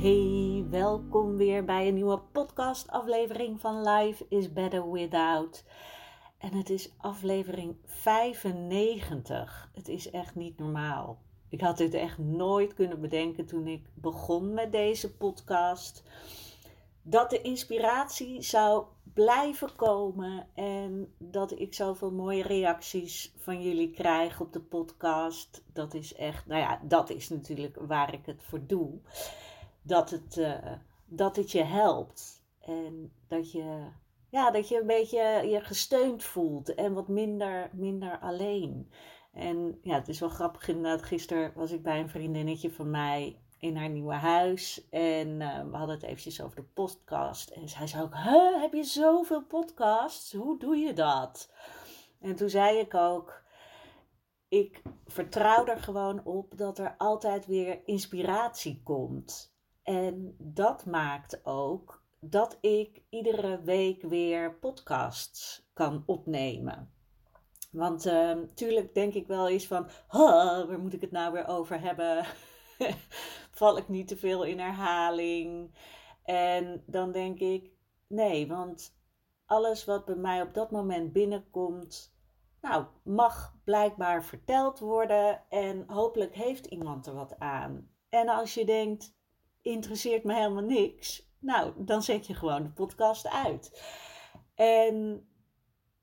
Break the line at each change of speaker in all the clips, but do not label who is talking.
Hey, welkom weer bij een nieuwe podcast-aflevering van Life is Better Without. En het is aflevering 95. Het is echt niet normaal. Ik had dit echt nooit kunnen bedenken toen ik begon met deze podcast. Dat de inspiratie zou blijven komen en dat ik zoveel mooie reacties van jullie krijg op de podcast. Dat is echt, nou ja, dat is natuurlijk waar ik het voor doe dat het, uh, dat het je helpt. En dat je, ja, dat je een beetje je gesteund voelt en wat minder, minder alleen. En ja, het is wel grappig inderdaad. Gisteren was ik bij een vriendinnetje van mij in haar nieuwe huis. En uh, we hadden het eventjes over de podcast. En zij zei ook, huh, heb je zoveel podcasts? Hoe doe je dat? En toen zei ik ook, ik vertrouw er gewoon op dat er altijd weer inspiratie komt. En dat maakt ook dat ik iedere week weer podcasts kan opnemen. Want uh, denk ik wel eens van, waar moet ik het nou weer over hebben? Val ik niet te veel in herhaling? En dan denk ik, nee, want alles wat bij mij op dat moment binnenkomt, nou, mag blijkbaar verteld worden en hopelijk heeft iemand er wat aan. En als je denkt, interesseert me helemaal niks. Nou, dan zet je gewoon de podcast uit. En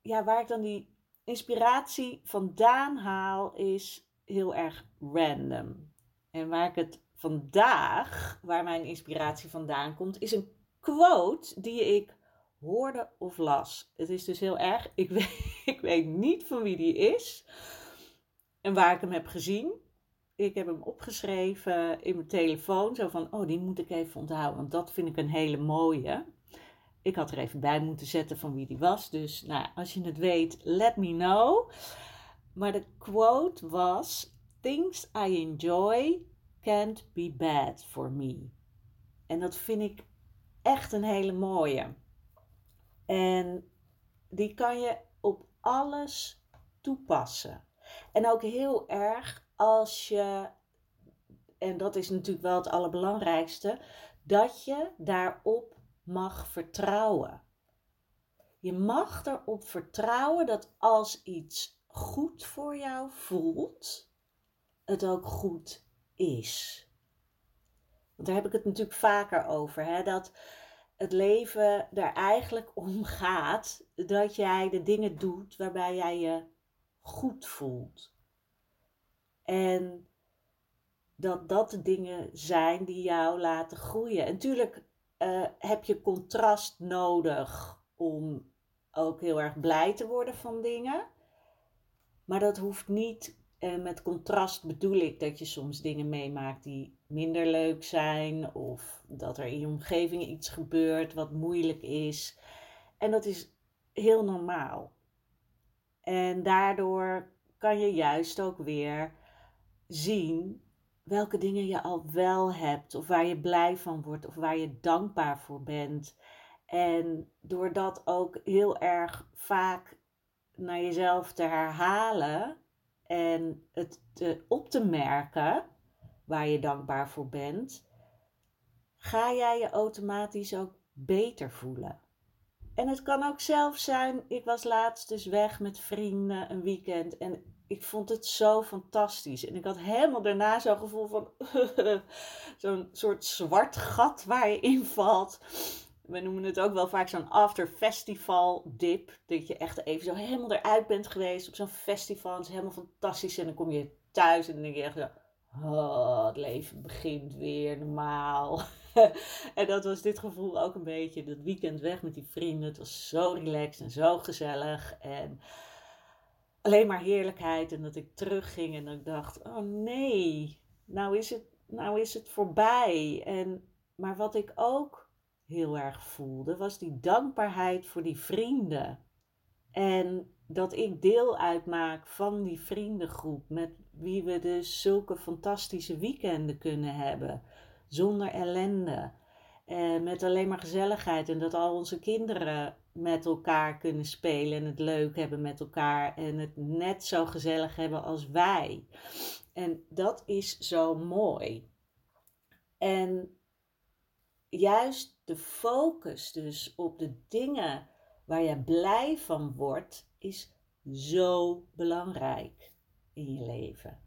ja, waar ik dan die inspiratie vandaan haal, is heel erg random. En waar ik het vandaag, waar mijn inspiratie vandaan komt, is een quote die ik hoorde of las. Het is dus heel erg, ik weet, ik weet niet van wie die is en waar ik hem heb gezien ik heb hem opgeschreven in mijn telefoon. Zo van, oh, die moet ik even onthouden, want dat vind ik een hele mooie. Ik had er even bij moeten zetten van wie die was. Dus nou, als je het weet, let me know. Maar de quote was: Things I enjoy can't be bad for me. En dat vind ik echt een hele mooie. En die kan je op alles toepassen. En ook heel erg als je, en dat is natuurlijk wel het allerbelangrijkste, dat je daarop mag vertrouwen. Je mag erop vertrouwen dat als iets goed voor jou voelt, het ook goed is. Want daar heb ik het natuurlijk vaker over, hè? dat het leven er eigenlijk om gaat dat jij de dingen doet waarbij jij je goed voelt. En dat dat de dingen zijn die jou laten groeien. En natuurlijk uh, heb je contrast nodig om ook heel erg blij te worden van dingen. Maar dat hoeft niet. En met contrast bedoel ik dat je soms dingen meemaakt die minder leuk zijn. Of dat er in je omgeving iets gebeurt wat moeilijk is. En dat is heel normaal. En daardoor kan je juist ook weer zien welke dingen je al wel hebt, of waar je blij van wordt, of waar je dankbaar voor bent. En door dat ook heel erg vaak naar jezelf te herhalen en het op te merken waar je dankbaar voor bent, ga jij je automatisch ook beter voelen. En het kan ook zelf zijn, ik was laatst dus weg met vrienden een weekend en ik vond het zo fantastisch. En ik had helemaal daarna zo'n gevoel van zo'n soort zwart gat waar je invalt. we noemen het ook wel vaak zo'n after festival dip. Dat je echt even zo helemaal eruit bent geweest op zo'n festival. Het is helemaal fantastisch. En dan kom je thuis en dan denk je echt zo, oh, het leven begint weer normaal. en dat was dit gevoel ook een beetje. Dat weekend weg met die vrienden. Het was zo relaxed en zo gezellig. En alleen maar heerlijkheid. En dat ik terugging en dat ik dacht, oh nee, nou is het, nou is het voorbij. En, maar wat ik ook heel erg voelde, was die dankbaarheid voor die vrienden. En dat ik deel uitmaak van die vriendengroep met wie we dus zulke fantastische weekenden kunnen hebben. Zonder ellende. En met alleen maar gezelligheid. En dat al onze kinderen met elkaar kunnen spelen en het leuk hebben met elkaar. En het net zo gezellig hebben als wij. En dat is zo mooi. En juist de focus dus op de dingen waar je blij van wordt, is zo belangrijk in je leven.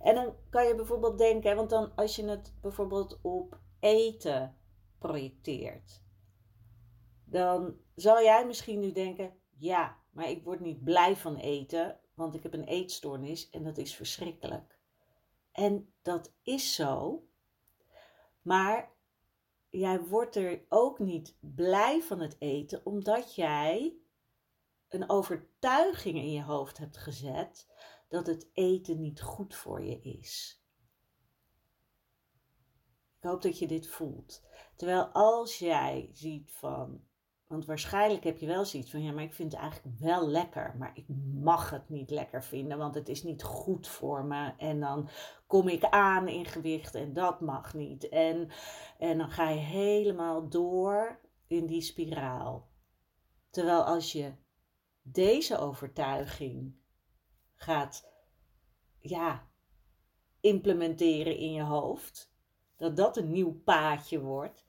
En dan kan je bijvoorbeeld denken, want dan als je het bijvoorbeeld op eten projecteert, dan zal jij misschien nu denken: ja, maar ik word niet blij van eten, want ik heb een eetstoornis en dat is verschrikkelijk. En dat is zo, maar jij wordt er ook niet blij van het eten, omdat jij een overtuiging in je hoofd hebt gezet dat het eten niet goed voor je is. Ik hoop dat je dit voelt. Terwijl als jij ziet van, want waarschijnlijk heb je wel zoiets van, ja, maar ik vind het eigenlijk wel lekker, maar ik mag het niet lekker vinden, want het is niet goed voor me. En dan kom ik aan in gewicht en dat mag niet. En, en dan ga je helemaal door in die spiraal. Terwijl als je deze overtuiging gaat ja, implementeren in je hoofd, dat dat een nieuw paadje wordt.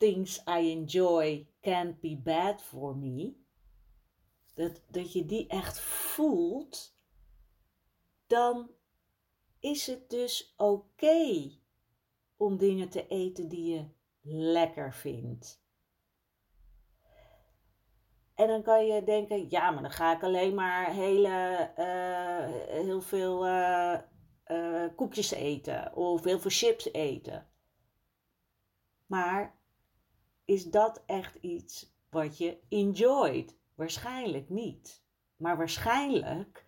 Things I enjoy can't be bad for me. Dat, dat je die echt voelt, dan is het dus oké om dingen te eten die je lekker vindt. En dan kan je denken, ja, maar dan ga ik alleen maar hele, uh, heel veel uh, uh, koekjes eten of heel veel chips eten. Maar is dat echt iets wat je enjoyt? Waarschijnlijk niet. Maar waarschijnlijk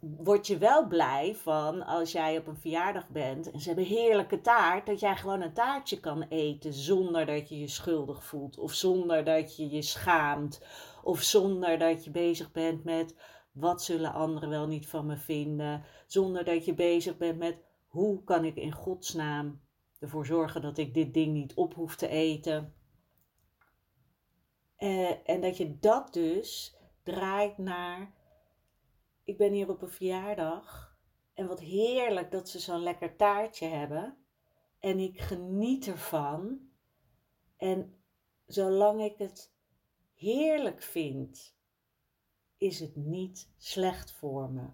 word je wel blij van als jij op een verjaardag bent en ze hebben heerlijke taart, dat jij gewoon een taartje kan eten zonder dat je je schuldig voelt of zonder dat je je schaamt of zonder dat je bezig bent met wat zullen anderen wel niet van me vinden, zonder dat je bezig bent met hoe kan ik in godsnaam ervoor zorgen dat ik dit ding niet op hoef te eten. Eh, en dat je dat dus draait naar ik ben hier op een verjaardag en wat heerlijk dat ze zo'n lekker taartje hebben. En ik geniet ervan. En zolang ik het heerlijk vind, is het niet slecht voor me.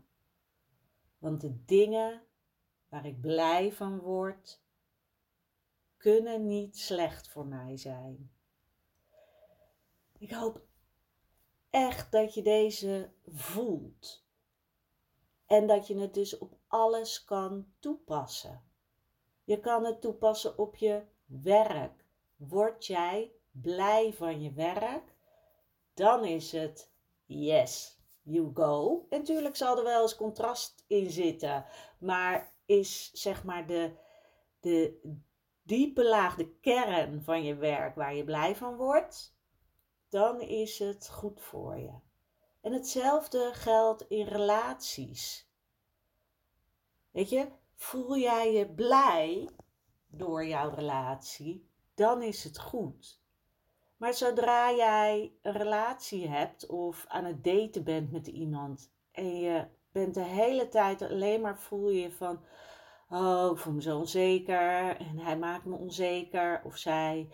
Want de dingen waar ik blij van word, kunnen niet slecht voor mij zijn. Ik hoop echt dat je deze voelt. En dat je het dus op alles kan toepassen. Je kan het toepassen op je werk. Word jij blij van je werk? Dan is het yes, you go. En natuurlijk zal er wel eens contrast in zitten. Maar is zeg maar de, de diepe laag, de kern van je werk waar je blij van wordt, dan is het goed voor je. En hetzelfde geldt in relaties. Weet je, voel jij je blij door jouw relatie, dan is het goed. Maar zodra jij een relatie hebt of aan het daten bent met iemand en je bent de hele tijd alleen maar voel je van, oh, ik voel me zo onzeker en hij maakt me onzeker of zij.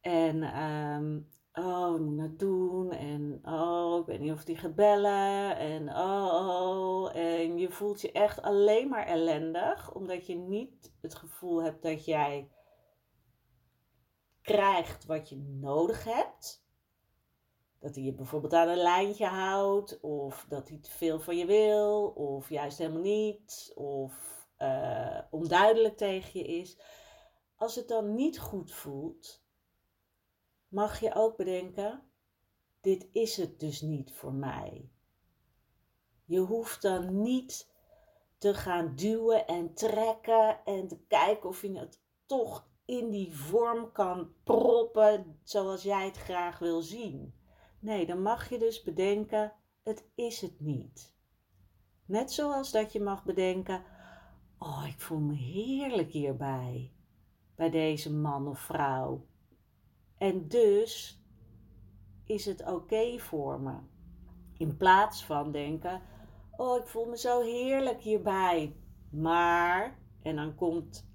En um, oh, ik moet dat doen. En oh, ik weet niet of die gaat bellen. En oh, oh, En je voelt je echt alleen maar ellendig, omdat je niet het gevoel hebt dat jij krijgt wat je nodig hebt. Dat hij je bijvoorbeeld aan een lijntje houdt, of dat hij te veel van je wil, of juist helemaal niet, of uh, onduidelijk tegen je is. Als het dan niet goed voelt, mag je ook bedenken: dit is het dus niet voor mij. Je hoeft dan niet te gaan duwen en trekken en te kijken of je het toch in die vorm kan proppen zoals jij het graag wil zien. Nee, dan mag je dus bedenken: het is het niet. Net zoals dat je mag bedenken: oh, ik voel me heerlijk hierbij, bij deze man of vrouw. En dus is het oké voor me. In plaats van denken: oh, ik voel me zo heerlijk hierbij. Maar, en dan komt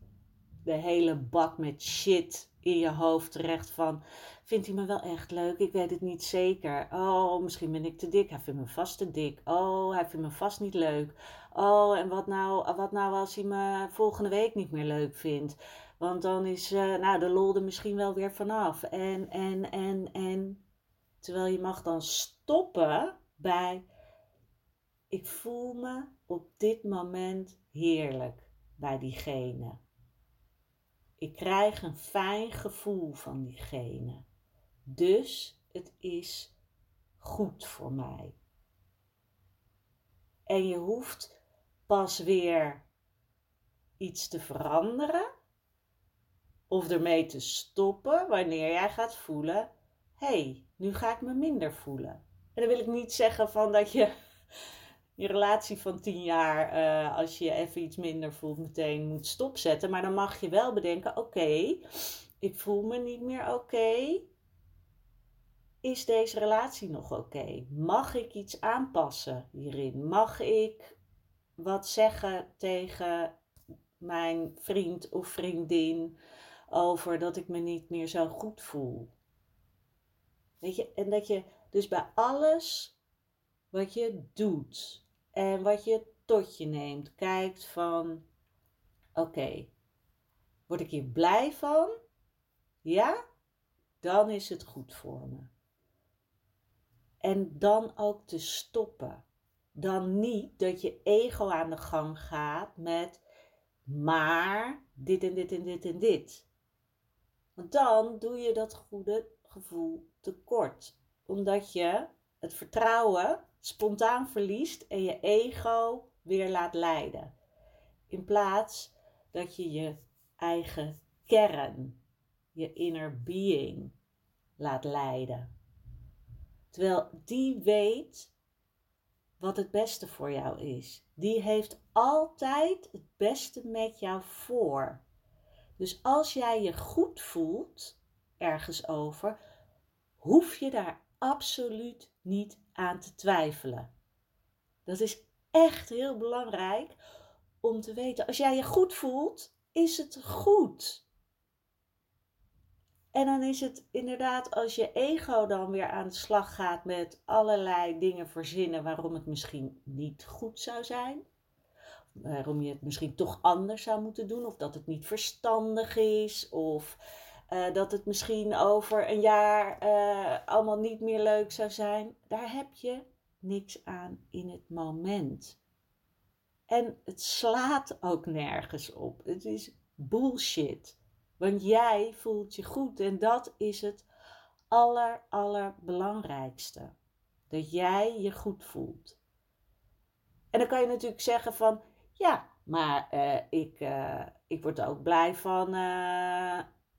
de hele bak met shit in je hoofd terecht van, vindt hij me wel echt leuk? Ik weet het niet zeker. Oh, misschien ben ik te dik. Hij vindt me vast te dik. Oh, hij vindt me vast niet leuk. Oh, en wat nou, wat nou als hij me volgende week niet meer leuk vindt? Want dan is uh, nou, de lol er misschien wel weer vanaf. En, en, en, en. Terwijl je mag dan stoppen bij ik voel me op dit moment heerlijk bij diegene. Ik krijg een fijn gevoel van diegene. Dus het is goed voor mij. En je hoeft pas weer iets te veranderen of ermee te stoppen wanneer jij gaat voelen: hé, hey, nu ga ik me minder voelen. En dan wil ik niet zeggen van dat je je relatie van tien jaar, uh, als je je even iets minder voelt, meteen moet stopzetten. Maar dan mag je wel bedenken: oké, ik voel me niet meer oké. Is deze relatie nog oké? Mag ik iets aanpassen hierin? Mag ik wat zeggen tegen mijn vriend of vriendin over dat ik me niet meer zo goed voel? Weet je, en dat je dus bij alles wat je doet, en wat je tot je neemt. Kijkt van, oké, word ik hier blij van? Ja? Dan is het goed voor me. En dan ook te stoppen. Dan niet dat je ego aan de gang gaat met maar dit en dit en dit en dit. Want dan doe je dat goede gevoel tekort. Omdat je het vertrouwen spontaan verliest en je ego weer laat leiden. In plaats dat je je eigen kern, je inner being, laat leiden. Terwijl die weet wat het beste voor jou is. Die heeft altijd het beste met jou voor. Dus als jij je goed voelt ergens over, hoef je daar absoluut niet aan te twijfelen. Dat is echt heel belangrijk om te weten. Als jij je goed voelt, is het goed. En dan is het inderdaad als je ego dan weer aan de slag gaat met allerlei dingen verzinnen waarom het misschien niet goed zou zijn. Waarom je het misschien toch anders zou moeten doen. Of dat het niet verstandig is. Of uh, dat het misschien over een jaar uh, allemaal niet meer leuk zou zijn. Daar heb je niks aan in het moment. En het slaat ook nergens op. Het is bullshit. Want jij voelt je goed en dat is het aller, allerbelangrijkste. Dat jij je goed voelt. En dan kan je natuurlijk zeggen van, ja, maar uh, ik, ik word ook blij van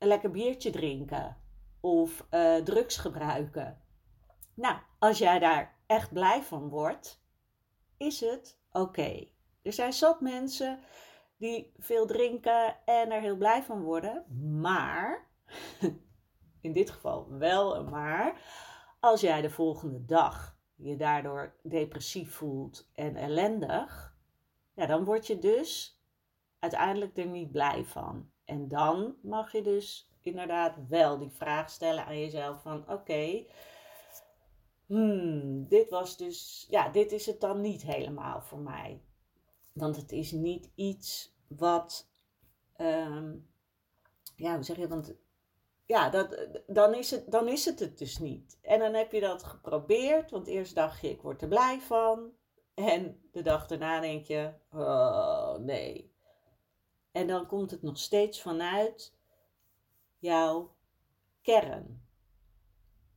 een lekker biertje drinken of uh, drugs gebruiken. Nou, als jij daar echt blij van wordt, is het oké. Er zijn zat mensen die veel drinken en er heel blij van worden, maar, in dit geval wel een maar, als jij de volgende dag je daardoor depressief voelt en ellendig, ja, dan word je dus uiteindelijk er niet blij van. En dan mag je dus inderdaad wel die vraag stellen aan jezelf van oké, hmm, dit was dus, ja, dit is het dan niet helemaal voor mij. Want het is niet iets wat, um, ja, hoe zeg je, want ja, dat, dan, is het, dan is het het dus niet. En dan heb je dat geprobeerd, want eerst dacht je, ik word er blij van. En de dag daarna denk je, oh nee. En dan komt het nog steeds vanuit jouw kern.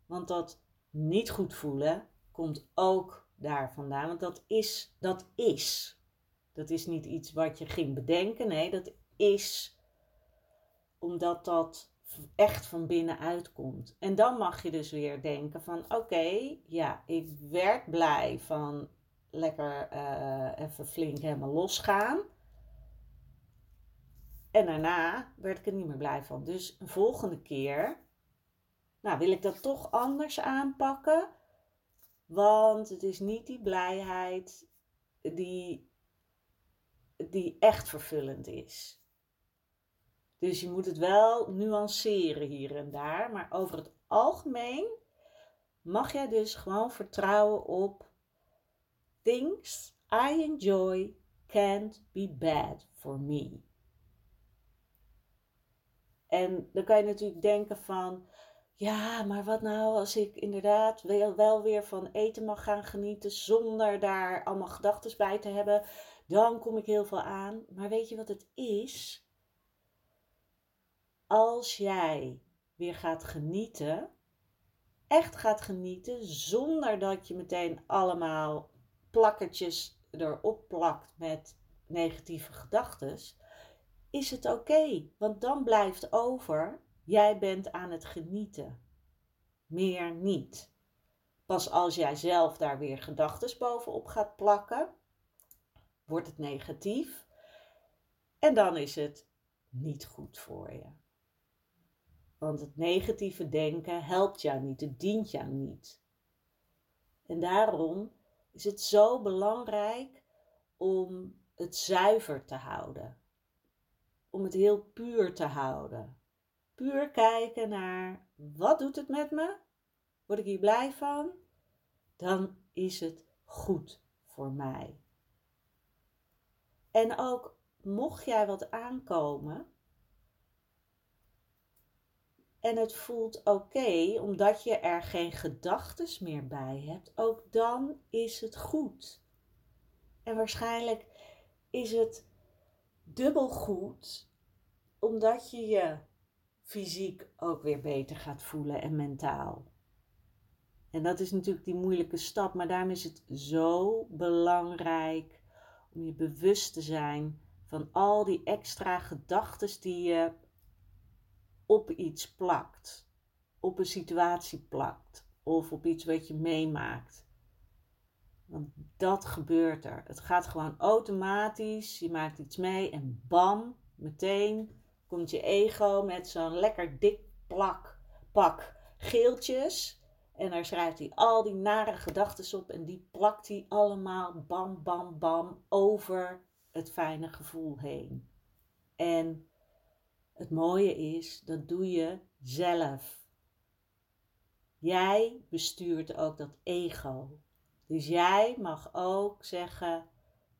Want dat niet goed voelen komt ook daar vandaan. Want dat is, dat is. Dat is niet iets wat je ging bedenken. Nee, dat is omdat dat echt van binnenuit komt. En dan mag je dus weer denken van oké, ja, ik werd blij van lekker uh, even flink helemaal losgaan. En daarna werd ik er niet meer blij van. Dus een volgende keer, nou wil ik dat toch anders aanpakken. Want het is niet die blijheid die, die echt vervullend is. Dus je moet het wel nuanceren hier en daar. Maar over het algemeen mag jij dus gewoon vertrouwen op things I enjoy can't be bad for me. En dan kan je natuurlijk denken van, ja, maar wat nou als ik inderdaad wel, wel weer van eten mag gaan genieten zonder daar allemaal gedachten bij te hebben, dan kom ik heel veel aan. Maar weet je wat het is? als jij weer gaat genieten, echt gaat genieten, zonder dat je meteen allemaal plakketjes erop plakt met negatieve gedachten, is het oké. want dan blijft over, jij bent aan het genieten. Meer niet. Pas als jij zelf daar weer gedachten bovenop gaat plakken, wordt het negatief. En dan is het niet goed voor je. Want het negatieve denken helpt jou niet, het dient jou niet. En daarom is het zo belangrijk om het zuiver te houden. Om het heel puur te houden. Puur kijken naar wat doet het met me? Word ik hier blij van? Dan is het goed voor mij. En ook mocht jij wat aankomen, en het voelt oké, omdat je er geen gedachtes meer bij hebt, ook dan is het goed. En waarschijnlijk is het dubbel goed, omdat je je fysiek ook weer beter gaat voelen en mentaal. En dat is natuurlijk die moeilijke stap, maar daarom is het zo belangrijk om je bewust te zijn van al die extra gedachten die je op iets plakt, op een situatie plakt of op iets wat je meemaakt. Want dat gebeurt er. Het gaat gewoon automatisch. Je maakt iets mee en bam, meteen komt je ego met zo'n lekker dik plak, pak geeltjes. En daar schrijft hij al die nare gedachten op en die plakt hij allemaal bam, bam, bam over het fijne gevoel heen. En het mooie is, dat doe je zelf. Jij bestuurt ook dat ego. Dus jij mag ook zeggen: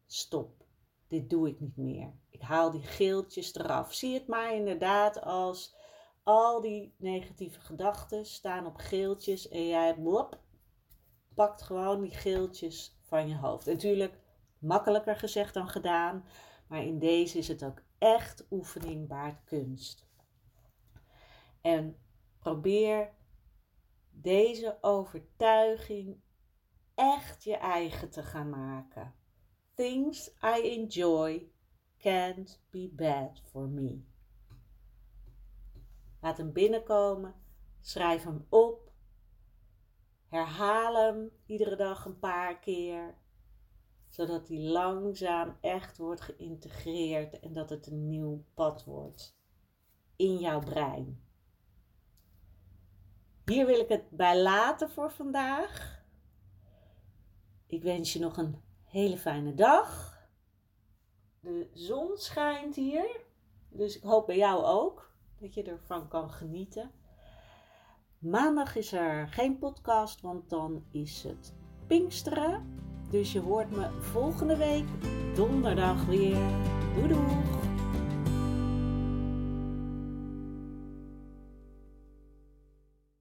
stop, dit doe ik niet meer. Ik haal die geeltjes eraf. Zie het maar inderdaad als al die negatieve gedachten staan op geeltjes en jij blop, pakt gewoon die geeltjes van je hoofd. Natuurlijk makkelijker gezegd dan gedaan, maar in deze is het ook echt oefening baart kunst. En probeer deze overtuiging echt je eigen te gaan maken. Things I enjoy can't be bad for me. Laat hem binnenkomen, schrijf hem op, herhaal hem iedere dag een paar keer zodat die langzaam echt wordt geïntegreerd en dat het een nieuw pad wordt in jouw brein. Hier wil ik het bij laten voor vandaag. Ik wens je nog een hele fijne dag. De zon schijnt hier, dus ik hoop bij jou ook dat je ervan kan genieten. Maandag is er geen podcast, want dan is het Pinksteren. Dus je hoort me volgende week donderdag weer. Doei!